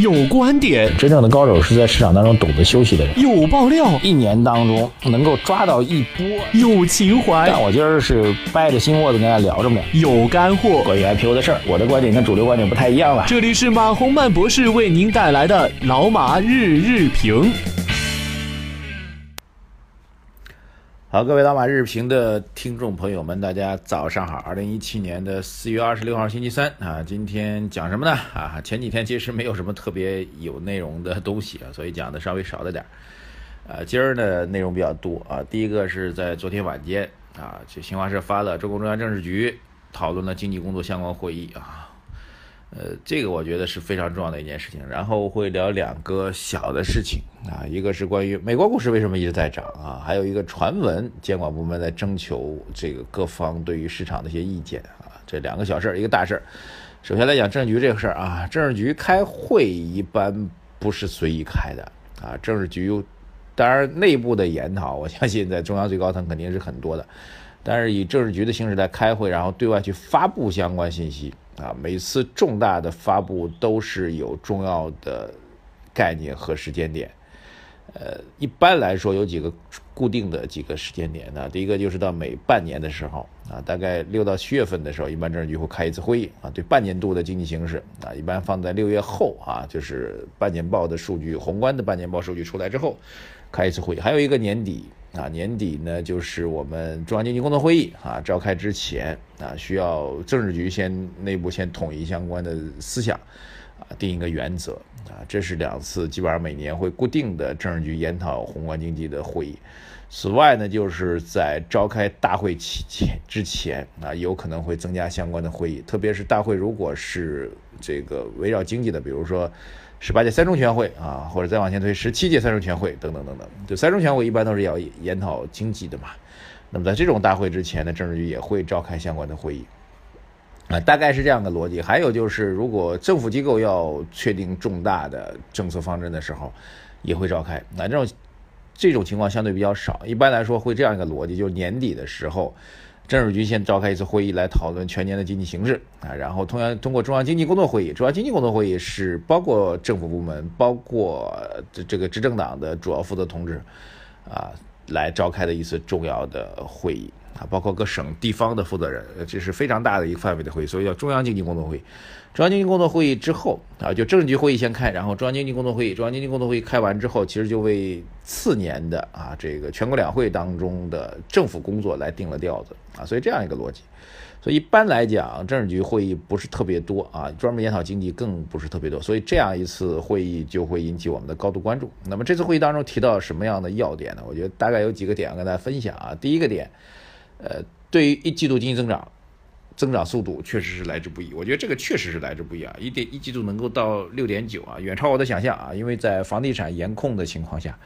有观点，真正的高手是在市场当中懂得休息的人。有爆料，一年当中能够抓到一波。有情怀，但我今儿是掰着心窝子跟大家聊着呢。有干货，关于 IPO 的事儿，我的观点跟主流观点不太一样了。这里是马洪曼博士为您带来的老马日日评。好，各位老马日评的听众朋友们，大家早上好。二零一七年的四月二十六号星期三啊，今天讲什么呢？啊，前几天其实没有什么特别有内容的东西啊，所以讲的稍微少了点儿。呃，今儿呢内容比较多啊。第一个是在昨天晚间啊，就新华社发了中共中央政治局讨论了经济工作相关会议啊。呃，这个我觉得是非常重要的一件事情。然后会聊两个小的事情啊，一个是关于美国股市为什么一直在涨啊，还有一个传闻，监管部门在征求这个各方对于市场的一些意见啊。这两个小事儿，一个大事儿。首先来讲政治局这个事儿啊，政治局开会一般不是随意开的啊。政治局当然内部的研讨，我相信在中央最高层肯定是很多的，但是以政治局的形式来开会，然后对外去发布相关信息。啊，每次重大的发布都是有重要的概念和时间点。呃，一般来说有几个固定的几个时间点呢？第一个就是到每半年的时候啊，大概六到七月份的时候，一般政治局会开一次会议啊，对半年度的经济形势啊，一般放在六月后啊，就是半年报的数据，宏观的半年报数据出来之后，开一次会议。还有一个年底。啊，年底呢，就是我们中央经济工作会议啊召开之前啊，需要政治局先内部先统一相关的思想，啊，定一个原则啊，这是两次基本上每年会固定的政治局研讨宏观经济的会议。此外呢，就是在召开大会期前之前啊，有可能会增加相关的会议，特别是大会如果是这个围绕经济的，比如说。十八届三中全会啊，或者再往前推十七届三中全会等等等等，就三中全会一般都是要研讨经济的嘛。那么在这种大会之前呢，政治局也会召开相关的会议啊，大概是这样的逻辑。还有就是，如果政府机构要确定重大的政策方针的时候，也会召开。那这种这种情况相对比较少，一般来说会这样一个逻辑，就是年底的时候。政治局先召开一次会议来讨论全年的经济形势啊，然后同样通过中央经济工作会议，中央经济工作会议是包括政府部门，包括这这个执政党的主要负责同志啊，来召开的一次重要的会议。啊，包括各省地方的负责人，这是非常大的一个范围的会议，所以叫中央经济工作会议。中央经济工作会议之后啊，就政治局会议先开，然后中央经济工作会议，中央经济工作会议开完之后，其实就为次年的啊这个全国两会当中的政府工作来定了调子啊，所以这样一个逻辑。所以一般来讲，政治局会议不是特别多啊，专门研讨经济更不是特别多，所以这样一次会议就会引起我们的高度关注。那么这次会议当中提到什么样的要点呢？我觉得大概有几个点要跟大家分享啊。第一个点。呃，对于一季度经济增长，增长速度确实是来之不易。我觉得这个确实是来之不易啊！一点一季度能够到六点九啊，远超我的想象啊！因为在房地产严控的情况下，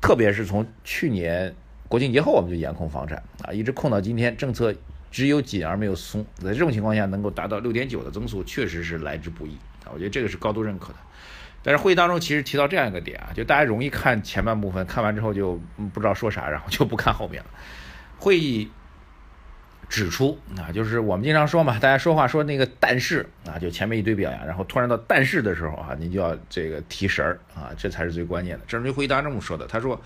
特别是从去年国庆节后我们就严控房产啊，一直控到今天，政策只有紧而没有松。在这种情况下，能够达到六点九的增速，确实是来之不易啊！我觉得这个是高度认可的。但是会议当中其实提到这样一个点啊，就大家容易看前半部分，看完之后就不知道说啥，然后就不看后面了。会议。指出啊，就是我们经常说嘛，大家说话说那个但是啊，就前面一堆表扬，然后突然到但是的时候啊，您就要这个提神儿啊，这才是最关键的。政治局会议当中这么说的，他说，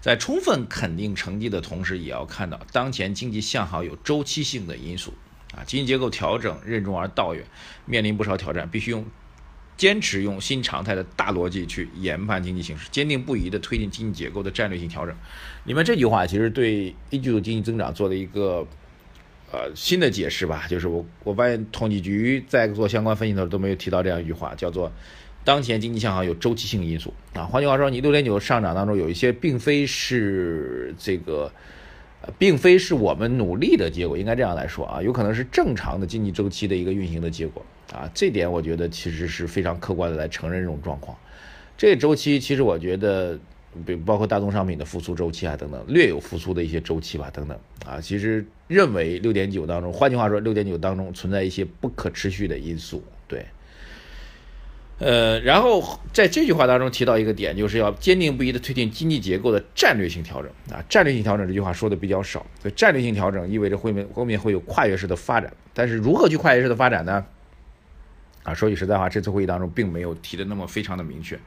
在充分肯定成绩的同时，也要看到当前经济向好有周期性的因素啊，经济结构调整任重而道远，面临不少挑战，必须用坚持用新常态的大逻辑去研判经济形势，坚定不移地推进经济结构的战略性调整。里面这句话其实对一季度经济增长做了一个。呃，新的解释吧，就是我我发现统计局在做相关分析的时候都没有提到这样一句话，叫做当前经济向好有周期性因素啊。换句话说，你六点九上涨当中有一些并非是这个，并非是我们努力的结果，应该这样来说啊，有可能是正常的经济周期的一个运行的结果啊。这点我觉得其实是非常客观的来承认这种状况。这周期其实我觉得。比包括大宗商品的复苏周期啊等等，略有复苏的一些周期吧等等啊，其实认为六点九当中，换句话说，六点九当中存在一些不可持续的因素，对。呃，然后在这句话当中提到一个点，就是要坚定不移的推进经济结构的战略性调整啊。战略性调整这句话说的比较少，所以战略性调整意味着后面后面会有跨越式的发展，但是如何去跨越式的发展呢？啊，说句实在话，这次会议当中并没有提的那么非常的明确，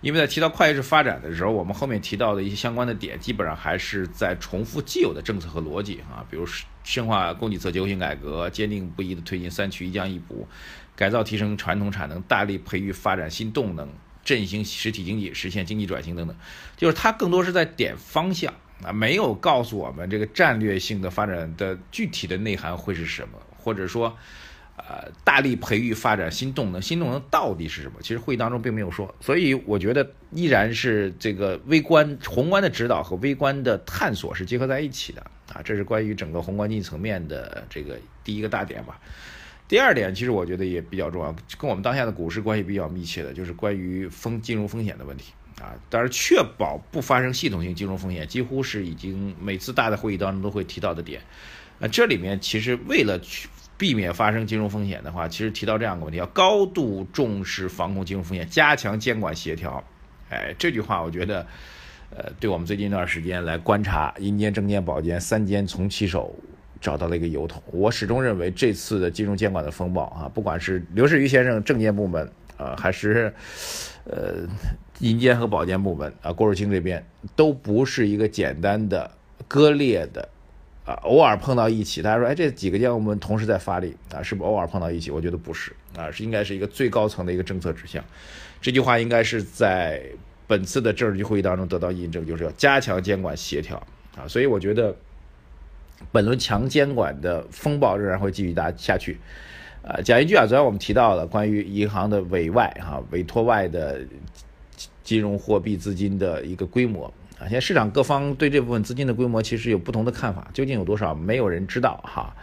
因为在提到跨越式发展的时候，我们后面提到的一些相关的点，基本上还是在重复既有的政策和逻辑啊，比如深化供给侧结构性改革，坚定不移的推进三去一降一补，改造提升传统产能，大力培育发展新动能，振兴实体经济，实现经济转型等等，就是它更多是在点方向啊，没有告诉我们这个战略性的发展的具体的内涵会是什么，或者说。呃，大力培育发展新动能，新动能到底是什么？其实会议当中并没有说，所以我觉得依然是这个微观、宏观的指导和微观的探索是结合在一起的啊。这是关于整个宏观经济层面的这个第一个大点吧。第二点，其实我觉得也比较重要，跟我们当下的股市关系比较密切的，就是关于风金融风险的问题啊。当然，确保不发生系统性金融风险，几乎是已经每次大的会议当中都会提到的点。啊，这里面其实为了去。避免发生金融风险的话，其实提到这样一个问题，要高度重视防控金融风险，加强监管协调。哎，这句话我觉得，呃，对我们最近一段时间来观察银监、证监、保监三监从其手找到了一个由头。我始终认为这次的金融监管的风暴啊，不管是刘士余先生证监部门啊，还是呃银监和保监部门啊，郭树清这边，都不是一个简单的割裂的。啊，偶尔碰到一起，大家说，哎，这几个监我们同时在发力啊，是不是偶尔碰到一起？我觉得不是啊，是应该是一个最高层的一个政策指向。这句话应该是在本次的政治局会议当中得到印证，就是要加强监管协调啊。所以我觉得本轮强监管的风暴仍然会继续大下去。啊，讲一句啊，昨天我们提到了关于银行的委外啊，委托外的金融货币资金的一个规模。啊，现在市场各方对这部分资金的规模其实有不同的看法，究竟有多少，没有人知道哈。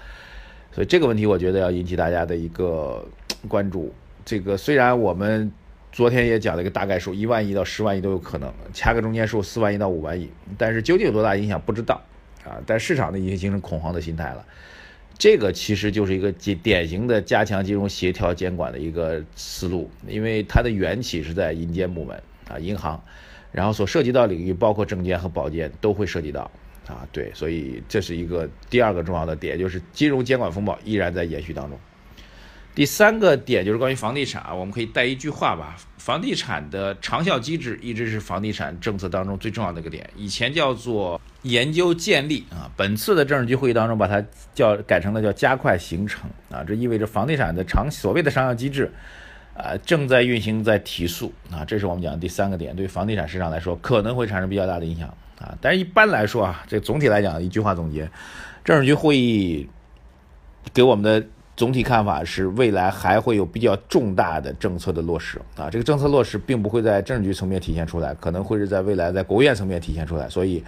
所以这个问题，我觉得要引起大家的一个关注。这个虽然我们昨天也讲了一个大概数，一万亿到十万亿都有可能，掐个中间数，四万亿到五万亿，但是究竟有多大影响不知道啊。但市场呢已经形成恐慌的心态了。这个其实就是一个典典型的加强金融协调监管的一个思路，因为它的缘起是在银监部门啊，银行。然后所涉及到领域包括证监和保监都会涉及到，啊，对，所以这是一个第二个重要的点，就是金融监管风暴依然在延续当中。第三个点就是关于房地产啊，我们可以带一句话吧，房地产的长效机制一直是房地产政策当中最重要的一个点，以前叫做研究建立啊，本次的政治局会议当中把它叫改成了叫加快形成啊，这意味着房地产的长所谓的长效机制。啊，正在运行，在提速啊，这是我们讲的第三个点，对房地产市场来说可能会产生比较大的影响啊。但是一般来说啊，这总体来讲，一句话总结，政治局会议给我们的总体看法是，未来还会有比较重大的政策的落实啊。这个政策落实并不会在政治局层面体现出来，可能会是在未来在国务院层面体现出来。所以，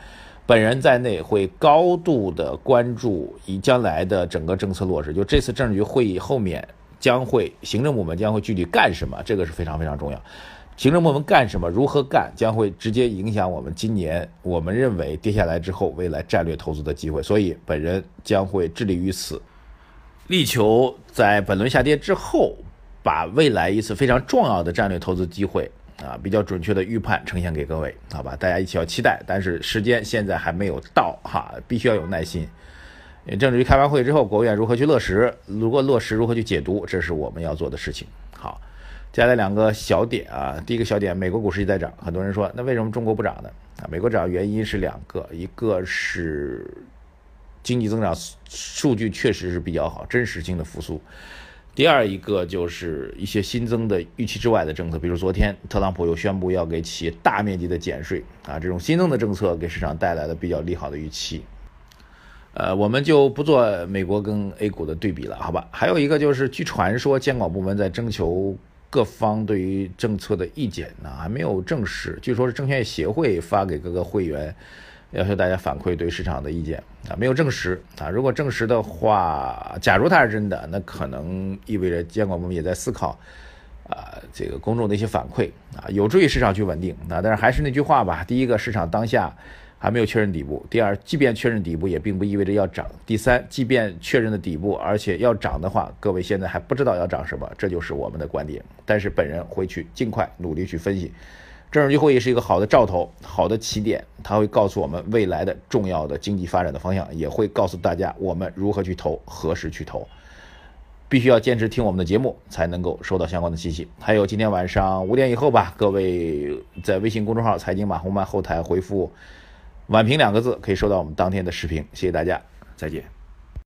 本人在内会高度的关注以将来的整个政策落实。就这次政治局会议后面。将会行政部门将会具体干什么？这个是非常非常重要。行政部门干什么？如何干？将会直接影响我们今年我们认为跌下来之后未来战略投资的机会。所以本人将会致力于此，力求在本轮下跌之后，把未来一次非常重要的战略投资机会啊，比较准确的预判呈现给各位，好吧？大家一起要期待。但是时间现在还没有到哈，必须要有耐心。政治局开完会之后，国务院如何去落实？如果落实，如何去解读？这是我们要做的事情。好，接下来两个小点啊。第一个小点，美国股市一在涨，很多人说，那为什么中国不涨呢？啊，美国涨原因是两个，一个是经济增长数据确实是比较好，真实性的复苏；第二一个就是一些新增的预期之外的政策，比如昨天特朗普又宣布要给企业大面积的减税啊，这种新增的政策给市场带来了比较利好的预期。呃，我们就不做美国跟 A 股的对比了，好吧？还有一个就是，据传说监管部门在征求各方对于政策的意见呢，还没有证实。据说是证券协会发给各个会员，要求大家反馈对市场的意见啊，没有证实啊。如果证实的话，假如它是真的，那可能意味着监管部门也在思考啊，这个公众的一些反馈啊，有助于市场去稳定啊。但是还是那句话吧，第一个，市场当下。还没有确认底部。第二即便确认底部也并不意味着要涨。第三即便确认了底部而且要涨的话各位现在还不知道要涨什么这就是我们的观点。但是本人会去尽快努力去分析。政治局会议是一个好的兆头好的起点它会告诉我们未来的重要的经济发展的方向也会告诉大家我们如何去投何时去投。必须要坚持听我们的节目才能够收到相关的信息。还有今天晚上五点以后吧各位在微信公众号财经马红漫后台回复晚评两个字可以收到我们当天的视频，谢谢大家，再见。